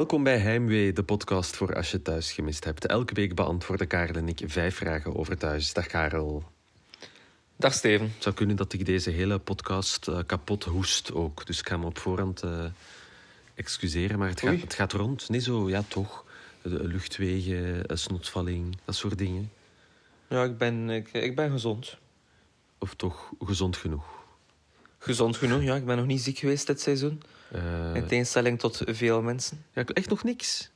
Welkom bij Heimwee, de podcast voor als je thuis gemist hebt. Elke week beantwoorden Karel en ik vijf vragen over thuis. Dag Karel. Dag Steven. Het zou kunnen dat ik deze hele podcast uh, kapot hoest ook. Dus ik ga me op voorhand uh, excuseren. Maar het gaat, het gaat, rond. Nee, zo, ja, toch. De luchtwegen, snotsvalling, dat soort dingen. Ja, ik ben, ik, ik ben gezond. Of toch gezond genoeg? Gezond genoeg, ja. Ik ben nog niet ziek geweest dit seizoen. Uh, in tegenstelling tot veel mensen. Ja, echt nog niks?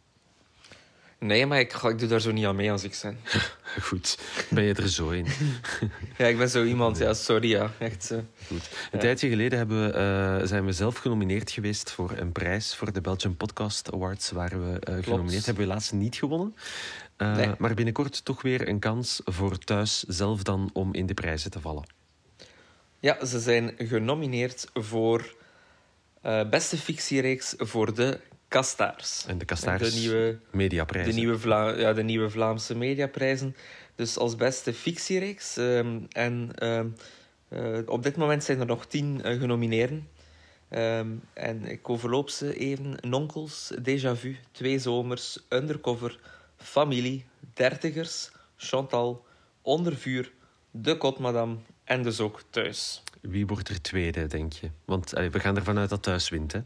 Nee, maar ik, ik doe daar zo niet aan mee als ik ben. Goed, ben je er zo in? ja, ik ben zo iemand. Ja, sorry. Ja, echt. Uh, Goed. Een tijdje geleden hebben we, uh, zijn we zelf genomineerd geweest voor een prijs voor de Belgian Podcast Awards. Waren we uh, genomineerd. Hebben we helaas niet gewonnen. Nee. Maar binnenkort toch weer een kans voor thuis zelf dan om in de prijzen te vallen. Ja, ze zijn genomineerd voor beste fictiereeks voor de Kastaars. En de Kastaars de nieuwe, mediaprijzen. De nieuwe, Vla ja, de nieuwe Vlaamse mediaprijzen. Dus als beste fictiereeks. Um, en um, uh, op dit moment zijn er nog tien uh, genomineerden. Um, en ik overloop ze even. Nonkels, Déjà Vu, Twee Zomers, Undercover, Familie, Dertigers, Chantal, Onder Vuur, De Kotmadam en dus ook Thuis. Wie wordt er tweede, denk je? Want allee, we gaan ervan uit dat Thuis wint, hè?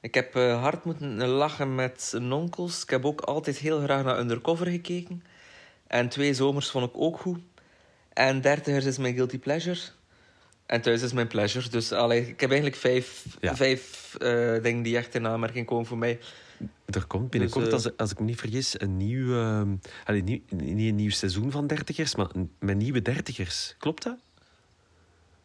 Ik heb uh, hard moeten lachen met nonkels. Ik heb ook altijd heel graag naar Undercover gekeken. En Twee Zomers vond ik ook goed. En Dertigers is mijn guilty pleasure. En Thuis is mijn pleasure. Dus allee, ik heb eigenlijk vijf, ja. vijf uh, dingen die echt in aanmerking komen voor mij. Er komt binnenkort, dus, uh, als, als, ik me niet vergis, een nieuw... Allee, nieuw, niet een nieuw seizoen van Dertigers, maar een, met nieuwe Dertigers. Klopt dat?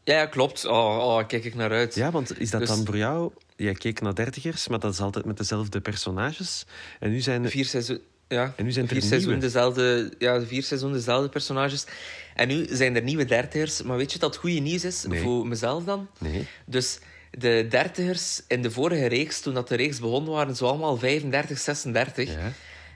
Ja, klopt. Oh, oh, kijk ik naar uit. Ja, want is dat dus... dan voor jou... Jij keek naar dertigers, maar dat is altijd met dezelfde personages. En nu zijn... Vier seizoen... Ja, en nu zijn er vier seizoenen dezelfde, ja, vier seizoenen dezelfde personages. En nu zijn er nieuwe dertigers. Maar weet je dat goede nieuws is nee. voor mezelf dan? Nee. Dus de dertigers in de vorige reeks, toen dat de reeks begon, waren zo allemaal 35, 36. Ja.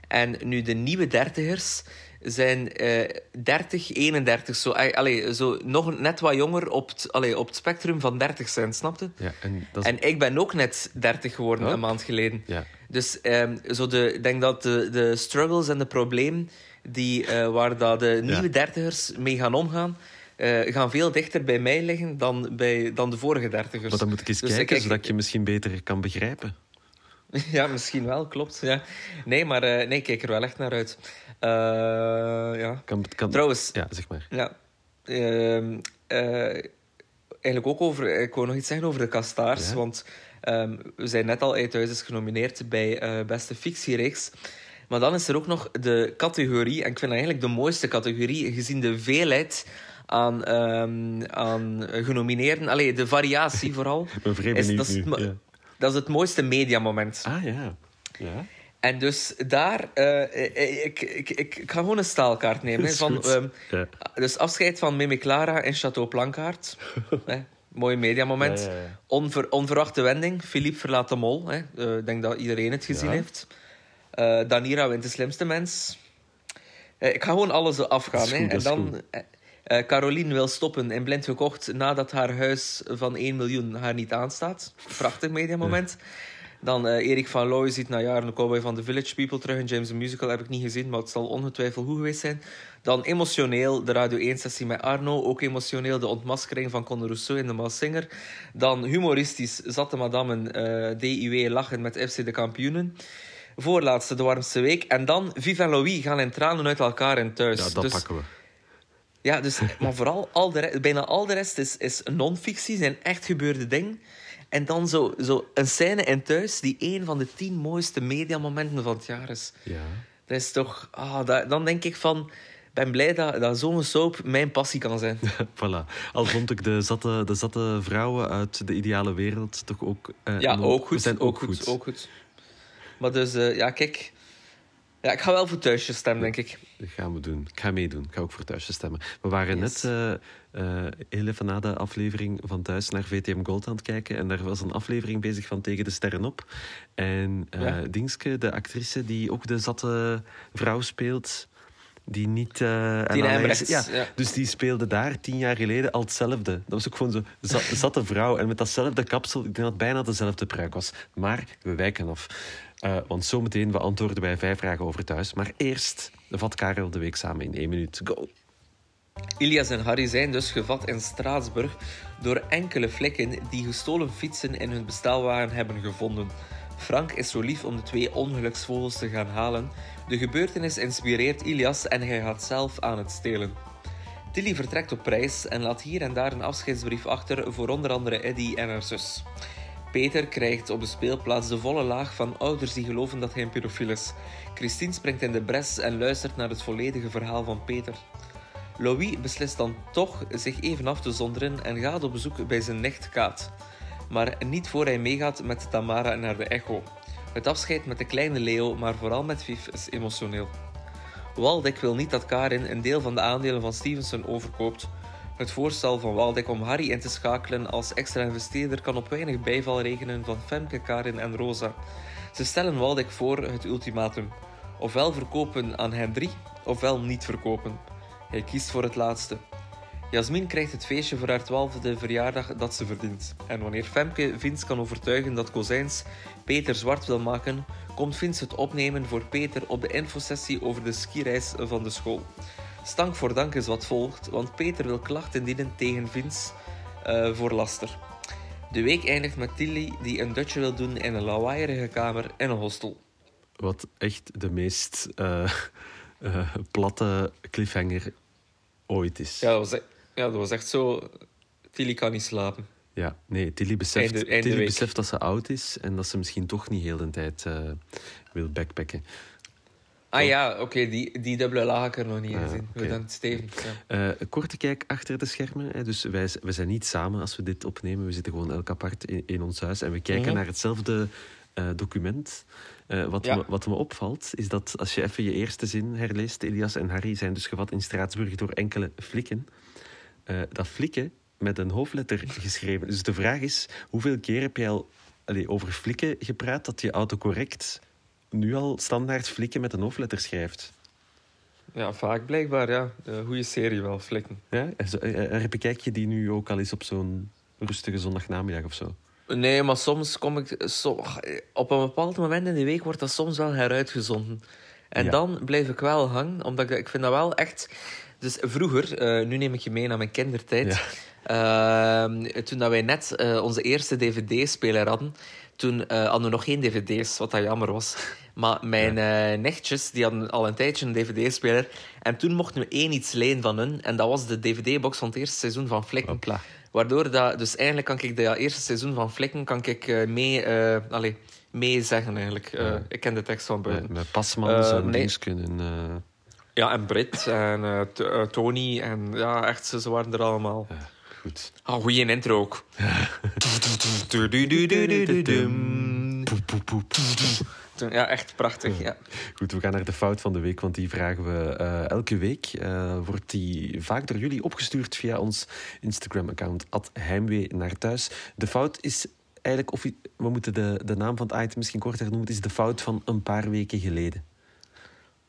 En nu de nieuwe dertigers zijn uh, 30, 31. Zo, allee, zo nog net wat jonger op het, allee, op het spectrum van 30 zijn, snapte? Ja, en, dat is... en ik ben ook net 30 geworden oh. een maand geleden. Ja. Dus um, zo de, ik denk dat de, de struggles en de problemen die, uh, waar dat de nieuwe Ja. dertigers mee gaan omgaan, uh, gaan veel dichter bij mij liggen dan, bij, dan de vorige dertigers. Maar dan moet ik eens Dus kijken, ik- zodat ik je misschien beter kan begrijpen. Ja, misschien wel, klopt. Ja. Nee, maar uh, nee, ik kijk er wel echt naar uit. Uh, ja. Kan, kan... Trouwens, Ja, zeg maar. ja. ehm, eh, eigenlijk ook over... Ik wou nog iets zeggen over de Kastaars. Ja? Want ehm, we zijn net al uit huis is genomineerd bij eh, beste fictiereeks. Maar dan is er ook nog de categorie... En ik vind dat eigenlijk de mooiste categorie, gezien de veelheid aan, ehm, aan genomineerden. Allee, de variatie vooral. Ik ben vrij Is- benieuwd dat is nu. het mo- Ja. Dat is het mooiste mediamoment. Ah, ja. Ja. En dus daar, eh, ik, ik, ik, ik ga gewoon een staalkaart nemen. hè, van, ehm, Ja. dus afscheid van Mimi Clara in Château Plankaart. mooi mediamoment. Ja, ja, ja. Onver, onverwachte wending. Philippe verlaat de mol. Eh, Ik denk dat iedereen het gezien heeft. Eh, Danira wint de slimste mens. Eh, ik ga gewoon alles afgaan. Hè. en dan... eh, Caroline wil stoppen in blind gekocht nadat haar huis van 1 miljoen haar niet aanstaat. Prachtig mediamoment. Dan eh, Erik van Looy ziet na jaren de cowboy van The Village People terug in James the Musical. Heb ik niet gezien, maar het zal ongetwijfeld goed geweest zijn. Dan emotioneel de Radio 1-sessie met Arno. Ook emotioneel de ontmaskering van Conor Rousseau in de Maas Singer. Dan humoristisch zatte madammen eh DIW lachen met FC de kampioenen. Voorlaatste de warmste week. En dan Viv en Louis gaan in tranen uit elkaar in thuis. ja, dat dus, pakken we. Ja, dus, maar vooral al de bijna al de rest is, is non-fictie, zijn echt gebeurde dingen. En dan zo, zo een scène in thuis die een van de tien mooiste mediamomenten van het jaar is. Ja. Dat is toch... Ah, dat, dan denk ik van... Ik ben blij dat, dat zo'n soap mijn passie kan zijn. Voilà. Al vond ik de zatte, de zatte vrouwen uit de ideale wereld toch ook... eh, Ja, ook goed. zijn ook, goed. Ook goed. Maar dus, eh, ja, kijk... Ja, ik ga wel voor thuisjes stemmen, denk ik. Dat gaan we doen. Ik ga meedoen. Ik ga ook voor thuisjes stemmen. We waren Yes. net eh, eh, heel even na de aflevering van Thuis naar VTM Gold aan het kijken. En daar was een aflevering bezig van Tegen de Sterren op. En Ja. Dingske, de actrice die ook de zatte vrouw speelt... Die niet... Uh, ja, ja, Dus die speelde daar tien jaar geleden al hetzelfde. Dat was ook gewoon zo zat, zatte vrouw. En met datzelfde kapsel, ik denk dat het bijna dezelfde pruik was. Maar we wijken af. Uh, want zometeen beantwoorden wij vijf vragen over thuis. Maar eerst vat Karel de week samen in één minuut. Go! Ilias en Harry zijn dus gevat in Straatsburg door enkele vlekken die gestolen fietsen in hun bestelwagen hebben gevonden. Frank is zo lief om de twee ongeluksvogels te gaan halen. De gebeurtenis inspireert Ilias en hij gaat zelf aan het stelen. Tilly vertrekt op reis en laat hier en daar een afscheidsbrief achter voor onder andere Eddie en haar zus. Peter krijgt op de speelplaats de volle laag van ouders die geloven dat hij een pedofiel is. Christine springt in de bres en luistert naar het volledige verhaal van Peter. Louis beslist dan toch zich even af te zonderen en gaat op bezoek bij zijn nicht Kaat. Maar niet voor hij meegaat met Tamara naar de Echo. Het afscheid met de kleine Leo, maar vooral met Viv, is emotioneel. Waldeck wil niet dat Karin een deel van de aandelen van Stevenson overkoopt. Het voorstel van Waldeck om Harry in te schakelen als extra investeerder kan op weinig bijval rekenen van Femke, Karin en Rosa. Ze stellen Waldeck voor het ultimatum. Ofwel verkopen aan hen drie, ofwel niet verkopen. Hij kiest voor het laatste. Jasmin krijgt het feestje voor haar twaalfde verjaardag dat ze verdient. En wanneer Femke Vince kan overtuigen dat Kozijns Peter zwart wil maken, komt Vince het opnemen voor Peter op de infosessie over de skireis van de school. Stank voor dank is wat volgt, want Peter wil klachten dienen tegen Vince uh, voor laster. De week eindigt met Tilly die een dutje wil doen in een lawaaierige kamer in een hostel. Wat echt de meest uh, uh, platte cliffhanger ooit is. Ja, dat was, ja, dat was echt zo... Tilly kan niet slapen. Ja, nee, Tilly beseft, Tilly beseft dat ze oud is en dat ze misschien toch niet heel de tijd uh, wil backpacken. Ah ja, oké, die, die dubbele laag ik er nog niet ah, gezien. Okay. dan Steven. Ja. Uh, korte kijk achter de schermen. Hè. Dus wij, wij zijn niet samen als we dit opnemen. We zitten gewoon elk apart in, in ons huis en we kijken mm -hmm. naar hetzelfde uh, document. Uh, wat, ja. me, wat me opvalt, is dat als je even je eerste zin herleest, Elias en Harry zijn dus gevat in Straatsburg door enkele flikken. Uh, dat flikken met een hoofdletter geschreven. Dus de vraag is, hoeveel keer heb je al over flikken gepraat dat je autocorrect nu al standaard flikken met een hoofdletter schrijft? Ja, vaak blijkbaar, ja. Goede serie wel, flikken. Ja? Bekijk je die nu ook al eens op zo'n rustige zondagnamiddag of zo? Nee, maar soms kom ik... So, op een bepaald moment in de week wordt dat soms wel heruitgezonden. En ja. dan blijf ik wel hangen, omdat ik, ik vind dat wel echt... Dus vroeger, uh, nu neem ik je mee naar mijn kindertijd... Ja. Uh, toen dat wij net uh, onze eerste dvd-speler hadden, toen uh, hadden we nog geen dvd's, wat dat jammer was. Maar mijn ja. nichtjes die hadden al een tijdje een dvd-speler. En toen mochten we één iets lenen van hun. En dat was de dvd-box van het eerste seizoen van Flikken. Hopla. Waardoor dat, dus eigenlijk kan ik dat eerste seizoen van Flikken kan ik, mee, allez, mee zeggen eigenlijk. Ja. Ik ken de tekst van buiten. Met, met Pasman en nee. kunnen. Ja, en Brit en Tony en ja, echt, ze waren er allemaal. Ja, goed. Ah, oh, goeie intro ook. Ja, echt prachtig. Ja. Goed, we gaan naar de fout van de week, want die vragen we uh, elke week. Uh, wordt die vaak door jullie opgestuurd via ons Instagram-account, Heimwee naar thuis. De fout is eigenlijk, of we moeten de, de naam van het item misschien korter noemen, het is de fout van een paar weken geleden.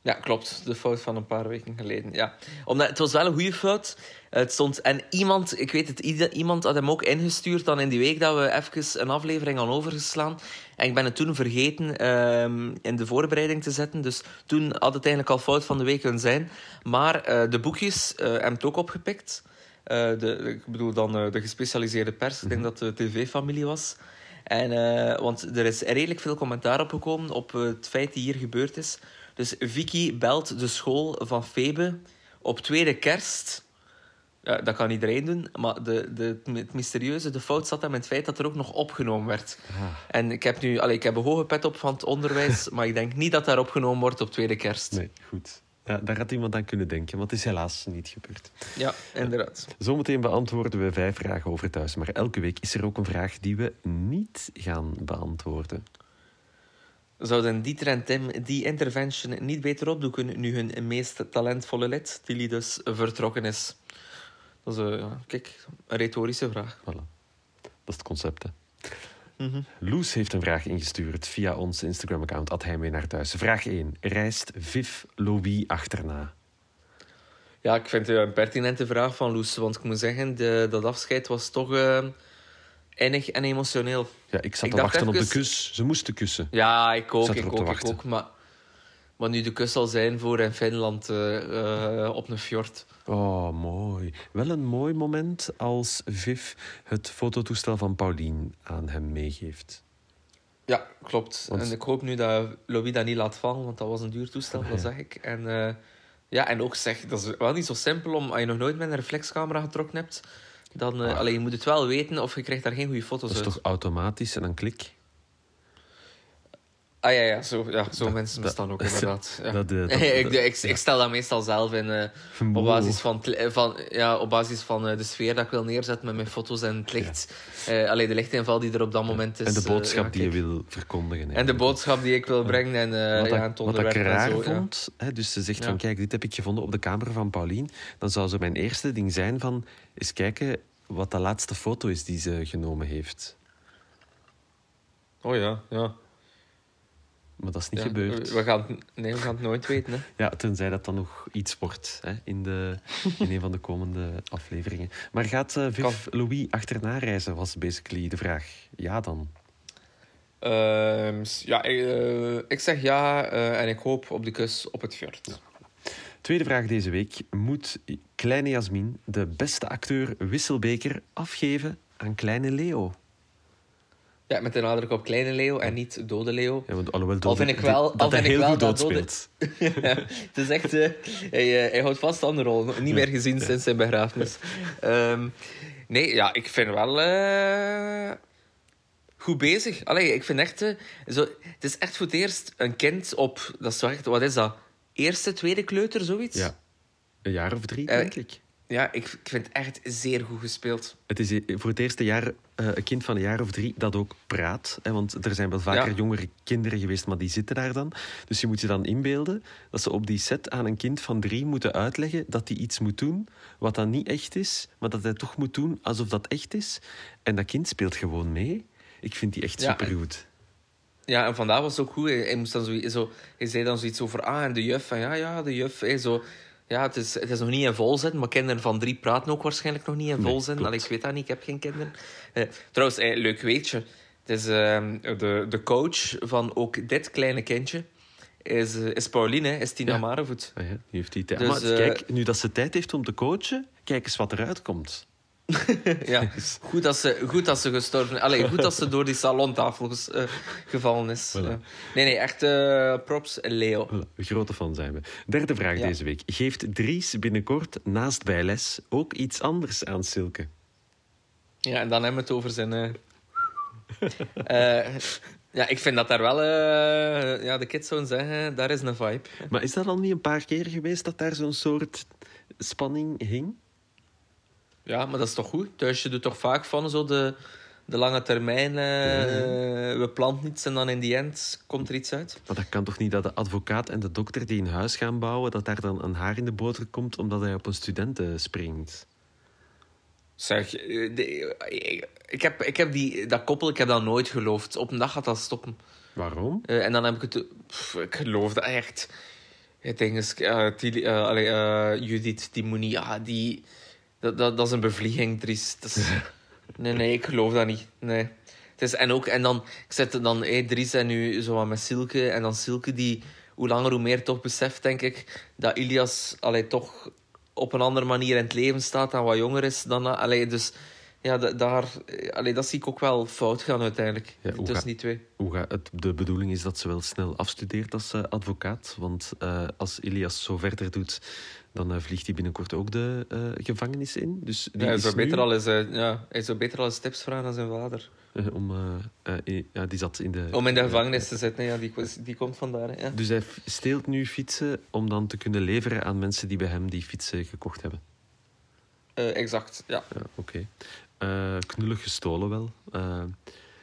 Ja, klopt. De fout van een paar weken geleden. Ja. Omdat, het was wel een goede fout. Het stond, en iemand, ik weet het, iemand had hem ook ingestuurd dan in die week dat we even een aflevering hadden overgeslaan. En ik ben het toen vergeten um, in de voorbereiding te zetten. Dus toen had het eigenlijk al fout van de week kunnen zijn. Maar uh, de boekjes uh, hebben het ook opgepikt. Uh, de, ik bedoel dan de gespecialiseerde pers. Ik denk dat de tv-familie was. En, want er is redelijk veel commentaar opgekomen op het feit die hier gebeurd is. Dus Vicky belt de school van Febe op tweede kerst. Ja, dat kan iedereen doen, maar de, de, het mysterieuze, de fout zat hem in het feit dat er ook nog opgenomen werd. Ah. En ik heb nu allee, ik heb een hoge pet op van het onderwijs, maar ik denk niet dat daar opgenomen wordt op tweede kerst. Nee, goed. Ja, daar had iemand aan kunnen denken, want het is helaas niet gebeurd. Ja, inderdaad. Zometeen beantwoorden we vijf vragen over thuis, maar elke week is er ook een vraag die we niet gaan beantwoorden. Zouden Dieter en Tim die intervention niet beter opdoeken nu hun meest talentvolle lid, Tilly dus, vertrokken is? Dat is uh, kijk, een retorische vraag. Voilà. Dat is het concept, hè. Mm -hmm. Loes heeft een vraag ingestuurd via ons Instagram-account, at naar thuis. Vraag 1. Reist Viv Louis achterna? Ja, ik vind het een pertinente vraag van Loes. Want ik moet zeggen, de, dat afscheid was toch uh, innig en emotioneel. Ja, ik zat ik te wachten op de kus. Ze moesten kussen. Ja, ik ook. Ik, ook, ik ook. Maar wat nu de kus zal zijn voor in Finland uh, uh, op een fjord. Oh, mooi. Wel een mooi moment als Viv het fototoestel van Paulien aan hem meegeeft. Ja, klopt. En ik hoop nu dat Louis dat niet laat vallen, want dat was een duur toestel, dat zeg ik. En, uh, ja, en ook zeg, dat is wel niet zo simpel om, als je nog nooit met een reflexcamera getrokken hebt, dan uh, alleen, je moet het wel weten of je krijgt daar geen goede foto's uit. Dat is toch automatisch en dan klik? Ah ja, ja, zo, ja, zo mensen bestaan ook inderdaad. Ja. Dat, dat, ik, ik, ik, stel dat meestal zelf in uh, op basis van, van, ja, op basis van uh, de sfeer dat ik wil neerzetten met mijn foto's en het licht. Ja. Uh, allee, de lichtinval die er op dat moment is. En de boodschap die je wil verkondigen. En de boodschap die ik wil brengen en, wat ja, het onderwerp. Wat ik raar zo, vond, hè, dus ze zegt van kijk, dit heb ik gevonden op de kamer van Paulien. Dan zou zo mijn eerste ding zijn van eens kijken wat de laatste foto is die ze genomen heeft. Oh ja, ja. Maar dat is niet gebeurd. We gaan, nee, we gaan het nooit weten. Hè. Ja, tenzij dat dan nog iets wordt hè, in, de, in een van de komende afleveringen. Maar gaat uh, Viv Louis achterna reizen, was basically de vraag. Ja dan? Uh, ja, ik, uh, ik, zeg ja uh, en ik hoop op de kus op het fjord. Ja. Tweede vraag deze week. Moet kleine Jasmin de beste acteur Wisselbeker afgeven aan kleine Leo? Ja, met de nadruk op kleine Leo en niet dode Leo. Ja, want alhoewel dode, al vind ik wel, dat hij heel goed doodspeelt. het is echt... Uh, hij, uh, hij houdt vast aan de rol. Niet meer gezien sinds zijn begrafenis. Um, nee, ja, ik vind wel... Uh, goed bezig. Allee, ik vind echt... zo, het is echt voor het eerst een kind op... Dat is echt, wat is dat? Eerste, tweede kleuter, zoiets? Ja. Een jaar of drie, denk ik. Ja, ik, ik vind het echt zeer goed gespeeld. Het is voor het eerste jaar uh, een kind van een jaar of drie dat ook praat. Hè, want er zijn wel vaker jongere kinderen geweest, maar die zitten daar dan. Dus je moet je dan inbeelden dat ze op die set aan een kind van drie moeten uitleggen dat hij iets moet doen wat dan niet echt is, maar dat hij toch moet doen alsof dat echt is. En dat kind speelt gewoon mee. Ik vind die echt ja, supergoed. Ja, en vandaag was het ook goed. Hij, moest dan zo, zo, hij zei dan zoiets over, ah, en de juf, van ja, ja, de juf. Hey, zo ja, het is, het is nog niet in volzin, maar kinderen van drie praten ook waarschijnlijk nog niet in volzin. Nee, ik weet dat niet, ik heb geen kinderen. Uh, trouwens, eh, leuk weetje. Het is uh, de, de coach van ook dit kleine kindje. Is, uh, is Pauline, is Tina ja. Marevoet. Ah, ja, die heeft die tijd. Dus, maar kijk, nu dat ze tijd heeft om te coachen, kijk eens wat eruit komt. Ja, goed dat, ze, goed dat ze gestorven is. Allee, goed dat ze door die salontafel uh, gevallen is. Voilà. Uh, nee, nee, echt uh, props, Leo. Voilà. Grote fan zijn we. Derde vraag ja. deze week. Geeft Dries binnenkort naast bijles ook iets anders aan Silke? Ja, en dan hebben we het over zijn... ja, ik vind dat daar wel... ja, de kids zouden zeggen, daar is een vibe. Maar is dat al niet een paar keer geweest dat daar zo'n soort spanning hing? Ja, maar dat is toch goed? Thuisje doet toch vaak van zo de, de lange termijn. Uh, we planten iets en dan in die end komt er iets uit. Maar dat kan toch niet dat de advocaat en de dokter die een huis gaan bouwen, dat daar dan een haar in de boter komt omdat hij op een student springt? Zeg, eh, de, ik heb, ik heb die, dat koppel ik heb dat nooit geloofd. Op een dag gaat dat stoppen. Waarom? Uh, en dan heb ik het... Pff, ik geloof dat echt. Het ding is... Uh, Judith, die moet niet... Ja, die dat, dat, dat is een bevlieging, Dries. Nee, nee, ik geloof dat niet. Nee. Het is, en, ook, en dan, ik zet dan hey, Dries en nu zo met Silke. En dan Silke die, hoe langer hoe meer toch beseft, denk ik, dat Ilias allee, toch op een andere manier in het leven staat en wat jonger is dan... Allee, dus ja, daar, allee, dat zie ik ook wel fout gaan uiteindelijk. Ja, tussen die twee. Hoe gaat het, de bedoeling is dat ze wel snel afstudeert als uh, advocaat. Want uh, als Ilias zo verder doet, dan uh, vliegt hij binnenkort ook de gevangenis in. Dus die ja, hij, zou beter nu... al eens, ja, hij zou beter al eens tips vragen aan zijn vader. om, ja, die zat in de, om in de gevangenis te zitten, ja, die, die komt vandaar. Ja. Dus hij steelt nu fietsen om dan te kunnen leveren aan mensen die bij hem die fietsen gekocht hebben. exact, ja. ja Oké. Uh, knullig gestolen wel. Uh,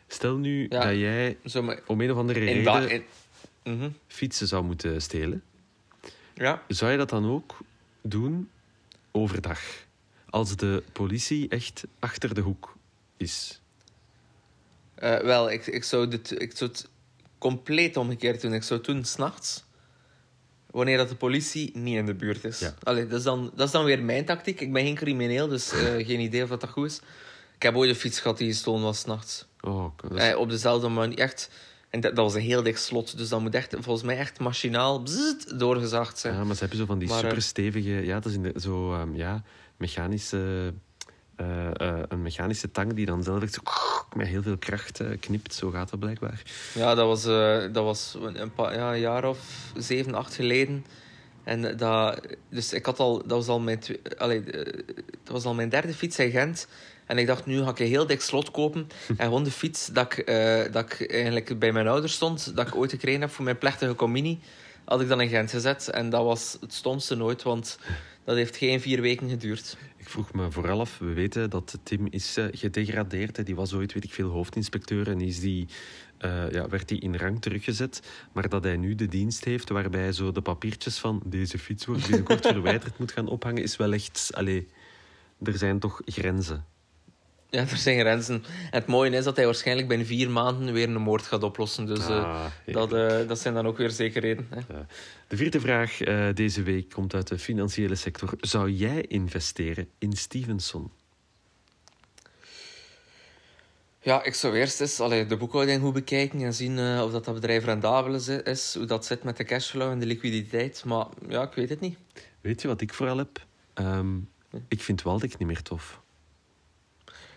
stel nu ja, dat jij maar, om een of andere reden in, -hmm. fietsen zou moeten stelen. Ja. Zou je dat dan ook doen overdag? Als de politie echt achter de hoek is? Uh, wel, ik, ik, zou dit, ik zou het compleet omgekeerd doen. Ik zou het doen s'nachts. Wanneer dat de politie niet in de buurt is. Ja. Allee, dat, is dan, dat is dan weer mijn tactiek. Ik ben geen crimineel, dus eh, geen idee of dat, dat goed is. Ik heb ooit een fiets gehad die gestolen was s'nachts. Oh, is- Eh, op dezelfde manier. Echt. En dat, dat was een heel dik slot, dus dat moet echt, volgens mij echt machinaal bzzzt, doorgezaagd zijn. Ja, maar ze hebben zo van die Maar, eh, super stevige, ja, dat is in de, zo ehm, ja, mechanische, eh, eh, een mechanische tang die dan zelf echt met heel veel kracht eh, knipt. Zo gaat dat blijkbaar. Ja, dat was, dat was een, paar, ja, een jaar of zeven, acht geleden. En dat, dus ik had al, dat was al mijn, allee, dat was al mijn derde fiets in Gent. En ik dacht, nu ga ik een heel dik slot kopen. En gewoon de fiets dat ik, dat ik eigenlijk bij mijn ouders stond, dat ik ooit gekregen heb voor mijn plechtige communie, had ik dan in Gent gezet. En dat was het stomste nooit, want dat heeft geen vier weken geduurd. Ik vroeg me vooral af, we weten dat Tim is eh, gedegradeerd. Die was ooit, weet ik veel, hoofdinspecteur en is die, eh, ja, werd hij in rang teruggezet. Maar dat hij nu de dienst heeft waarbij hij zo de papiertjes van deze fiets wordt binnenkort verwijderd moet gaan ophangen, is wel echt... Allee, er zijn toch grenzen. Ja, er zijn grenzen. En het mooie is dat hij waarschijnlijk binnen vier maanden weer een moord gaat oplossen. Dus eh, Ah, dat, eh, dat zijn dan ook weer zekerheden. Hè. Ja. De vierde vraag eh, deze week komt uit de financiële sector. Zou jij investeren in Stevenson? Ja, ik zou eerst eens allee, de boekhouding goed bekijken en zien eh, of dat, dat bedrijf rendabel is, is, hoe dat zit met de cashflow en de liquiditeit. Maar ja, ik weet het niet. Weet je wat ik vooral heb? Ehm, ik vind Waldeck niet meer tof.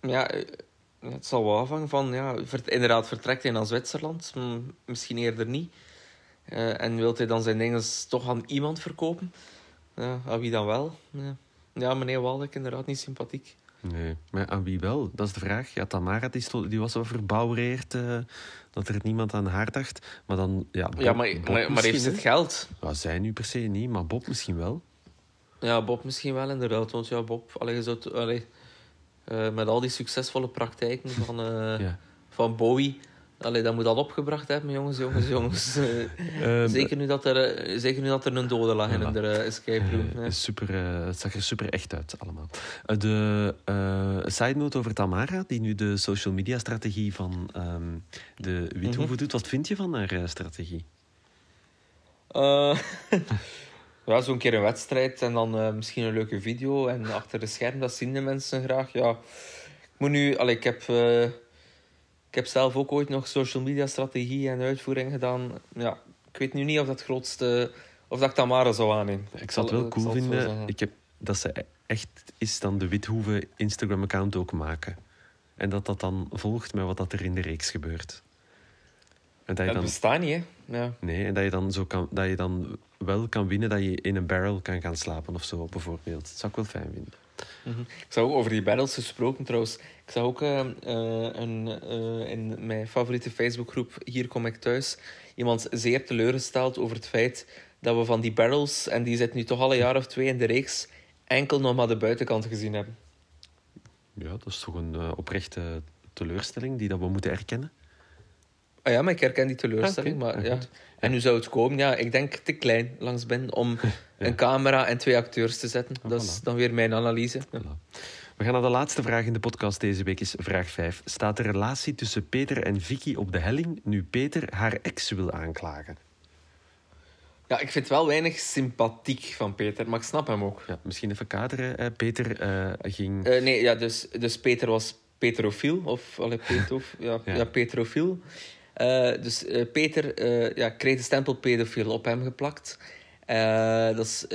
ja, eh, het zal wel afhangen van... Ja, inderdaad, vertrekt hij naar Zwitserland? Misschien eerder niet. Eh, en wilt hij dan zijn dingen toch aan iemand verkopen? Ja, aan wie dan wel? Ja, ja meneer Waldeck, inderdaad niet sympathiek. nee. Maar aan wie wel? Dat is de vraag. Ja, Tamara die, stond, die was wel verbouwereerd eh, dat er niemand aan haar dacht. Maar dan... Ja, Bob- ja, maar, Bob maar, maar heeft ze het geld? Ja, zij nu per se niet, maar Bob misschien wel. Ja, Bob misschien wel, inderdaad. Want ja, Bob, allee, je zou allee, eh, met al die succesvolle praktijken van, eh, Ja. van Bowie... Allee, dat moet al opgebracht hebben, jongens, jongens, jongens. Eh, Ehm, zeker, nu dat er, zeker nu dat er een dode lag in de eh, escape room. super, het zag er super echt uit, allemaal. De side note over Tamara, die nu de social media strategie van ehm, de Withoeven Mhm. doet. Wat vind je van haar strategie? Ja, zo'n keer een wedstrijd en dan eh, misschien een leuke video. En achter de scherm, dat zien de mensen graag. Ja, ik moet nu... Allee, ik heb... eh, ik heb zelf ook ooit nog social media strategie en uitvoering gedaan. Ja, ik weet nu niet of dat grootste... Of dat ik Tamara zou aannemen. Ik zou het wel cool zal het vinden ik heb, dat ze echt is dan de Withoeven Instagram-account ook maken. En dat dat dan volgt met wat dat er in de reeks gebeurt. En dat je Dat dan, bestaat niet, hè. Ja. nee, en dat je, dan zo kan, dat je dan wel kan winnen dat je in een barrel kan gaan slapen of zo, bijvoorbeeld. Dat zou ik wel fijn vinden. Mhm. Ik zag ook over die battles gesproken trouwens. Ik zag ook eh, eh, een, eh, in mijn favoriete Facebookgroep Hier kom ik thuis iemand zeer teleurgesteld over het feit dat we van die barrels, en die zit nu toch al een jaar of twee in de reeks, enkel nog maar de buitenkant gezien hebben. Ja, dat is toch een eh, oprechte teleurstelling die dat we moeten erkennen. Ah ja, maar ik herken die teleurstelling. Ah, maar, Ah, ja. En nu zou het komen? Ja, ik denk te klein langs Ben om een camera en twee acteurs te zetten. Dat is dan weer mijn analyse. Voilà. We gaan naar de laatste vraag in de podcast deze week, is vraag 5. Staat de relatie tussen Peter en Vicky op de helling nu Peter haar ex wil aanklagen? Ja, ik vind wel weinig sympathiek van Peter, maar ik snap hem ook. Ja, misschien even kaderen. Peter eh, ging... Eh, nee, ja, dus, dus Peter was petrofiel. Of, allee, ja, Ja. ja. petrofiel. Eh, dus eh, Peter eh, ja, kreeg de stempel pedofiel op hem geplakt. Dat is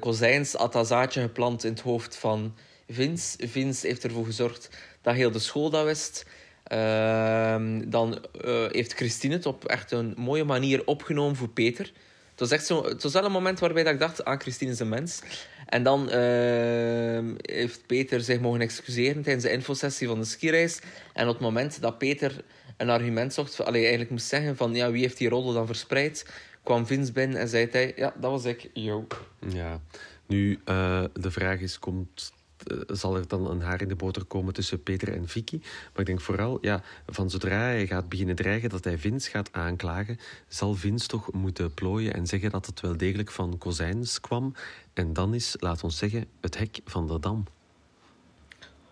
Kozijns zaadje geplant in het hoofd van Vince. Vince heeft ervoor gezorgd dat heel de school dat wist. Ehm, dan heeft Christine het op echt een mooie manier opgenomen voor Peter. Het was echt zo, het was wel een moment waarbij dat ik dacht, ah, Christine is een mens. En dan ehm, heeft Peter zich mogen excuseren tijdens de infosessie van de skireis. En op het moment dat Peter een argument zocht, allee, eigenlijk moest zeggen van ja, wie heeft die roddel dan verspreid, kwam Vince binnen en zei hij... Ja, dat was ik. Yo. Ja. Nu, uh, de vraag is, komt eh, zal er dan een haar in de boter komen tussen Peter en Vicky. Maar ik denk vooral, ja, van zodra hij gaat beginnen dreigen dat hij Vince gaat aanklagen, zal Vince toch moeten plooien en zeggen dat het wel degelijk van Kozijns kwam. En dan is, laat ons zeggen, het hek van de dam.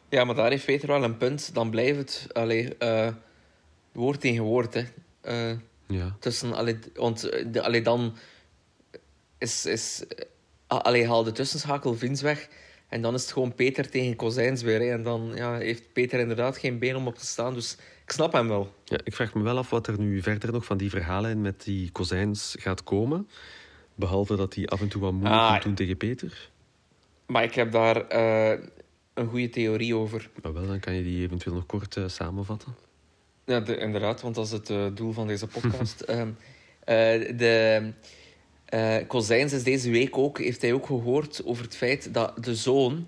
Ja, maar daar heeft Peter wel een punt. Dan blijft het allee, uh, woord tegen woord. Hè. Uh, ja. Tussen, allee, want de, allee, dan is, is allee, haal de tussenschakel Vince weg en dan is het gewoon Peter tegen Kozijns weer. Hè. En dan ja, heeft Peter inderdaad geen been om op te staan. Dus ik snap hem wel. Ja, ik vraag me wel af wat er nu verder nog van die verhalen met die Kozijns gaat komen. Behalve dat hij af en toe wat moeilijk ah, doen tegen Peter. Maar ik heb daar uh, een goede theorie over. Maar wel, dan kan je die eventueel nog kort uh, samenvatten. Ja, de, inderdaad, want dat is het uh, doel van deze podcast. um, de uh, Kozijns is deze week ook, heeft hij ook gehoord over het feit dat de zoon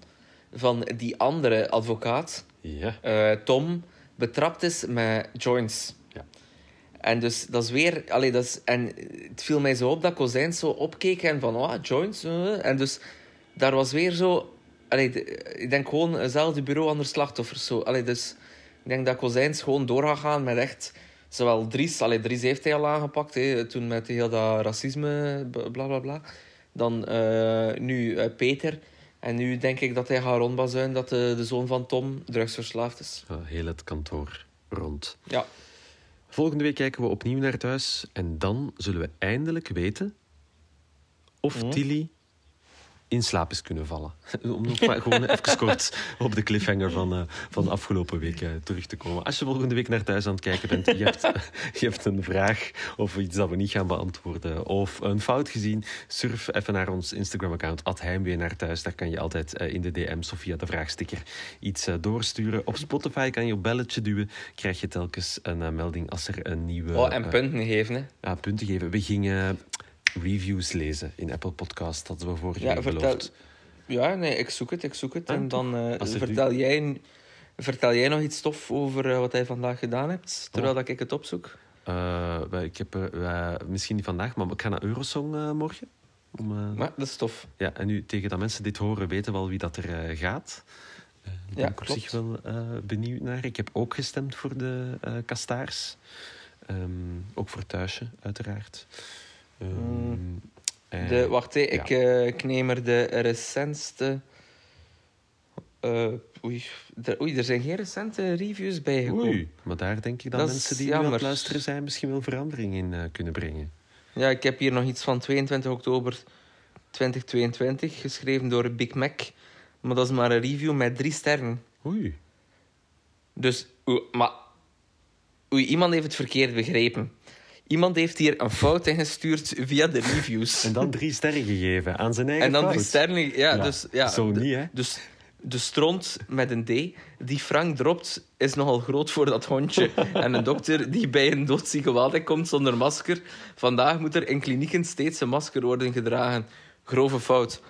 van die andere advocaat, ja. uh, Tom, betrapt is met joints. Ja. En dus dat is weer... Allee, dat is, en het viel mij zo op dat Kozijns zo opkeek en van, ah, joints. Uh, en dus daar was weer zo... Allee, ik denk gewoon hetzelfde bureau, ander slachtoffers. Zo. Allee, dus ik denk dat Kozijns gewoon door gaat gaan met echt Zowel Dries, allee, Dries heeft hij al aangepakt, hè, toen met heel dat racisme, bla bla bla. Dan uh, nu uh, Peter. En nu denk ik dat hij gaat rondbazuinen dat de, de zoon van Tom drugsverslaafd is. Ja, heel het kantoor rond. Ja. Volgende week kijken we opnieuw naar thuis. En dan zullen we eindelijk weten of mm. Tilly in slaap is kunnen vallen. Om nog maar gewoon even kort op de cliffhanger van, uh, van afgelopen week uh, terug te komen. Als je volgende week naar thuis aan het kijken bent, je hebt, je hebt een vraag of iets dat we niet gaan beantwoorden of een fout gezien, surf even naar ons Instagram-account, heimwee naar thuis. Daar kan je altijd uh, in de DM's of via de vraagsticker iets doorsturen. Op Spotify kan je op belletje duwen, krijg je telkens een melding als er een nieuwe... Oh, en punten geven, hè? Ja, punten geven. We gingen reviews lezen in Apple Podcast. Dat we vorige ja, vertel... Ja, nee, ik zoek het, ik zoek het. en dan uh, vertel, jij, vertel jij nog iets tof over uh, wat hij vandaag gedaan hebt, terwijl oh. dat ik het opzoek? Uh, ik heb misschien niet vandaag, maar ik ga naar Eurosong morgen. Om, maar dat is tof. Ja, en nu tegen dat mensen dit horen, weten wel wie dat er gaat. Daar ben ik op zich wel benieuwd naar. Ik heb ook gestemd voor de Kastaars. Um, ook voor Thuisje, uiteraard. Um, de, wacht, even, ik, uh, ik neem er de recentste. Uh, oei, er, oei, er zijn geen recente reviews bij gekomen. Oei, maar daar denk ik dat, dat mensen die jammer. nu aan het luisteren zijn misschien wel verandering in uh, kunnen brengen. Ja, ik heb hier nog iets van 22 oktober 2022, geschreven door Big Mac. Maar dat is maar een review met drie sterren. Oei. Dus, oei, maar... Oei, iemand heeft het verkeerd begrepen. Iemand heeft hier een fout ingestuurd via de reviews. En dan drie sterren gegeven aan zijn eigen En dan fout. drie sterren... Ja, dus... Ja, zo niet, hè? Dus de stront met een D die Frank dropt, is nogal groot voor dat hondje. en een dokter die bij een doodzieke komt zonder masker. Vandaag moet er in klinieken steeds een masker worden gedragen. Grove fout.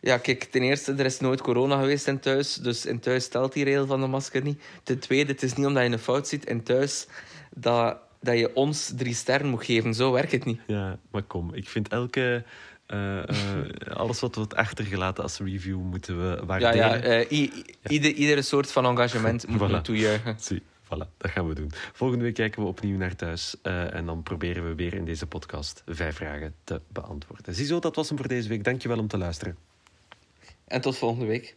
Ja, kijk, ten eerste, er is nooit corona geweest in thuis. Dus in thuis stelt die regel van de masker niet. Ten tweede, het is niet omdat je een fout ziet in thuis dat dat je ons drie sterren moet geven. Zo werkt het niet. Ja, maar kom, ik vind elke... Uh, uh, alles wat wordt achtergelaten als review moeten we waarderen. Ja, ja, uh, Ieder, iedere soort van engagement moet voilà. toejuichen. Zie, voilà, dat gaan we doen. Volgende week kijken we opnieuw naar thuis. en dan proberen we weer in deze podcast vijf vragen te beantwoorden. Ziezo, dat was hem voor deze week. Dankjewel om te luisteren. En tot volgende week.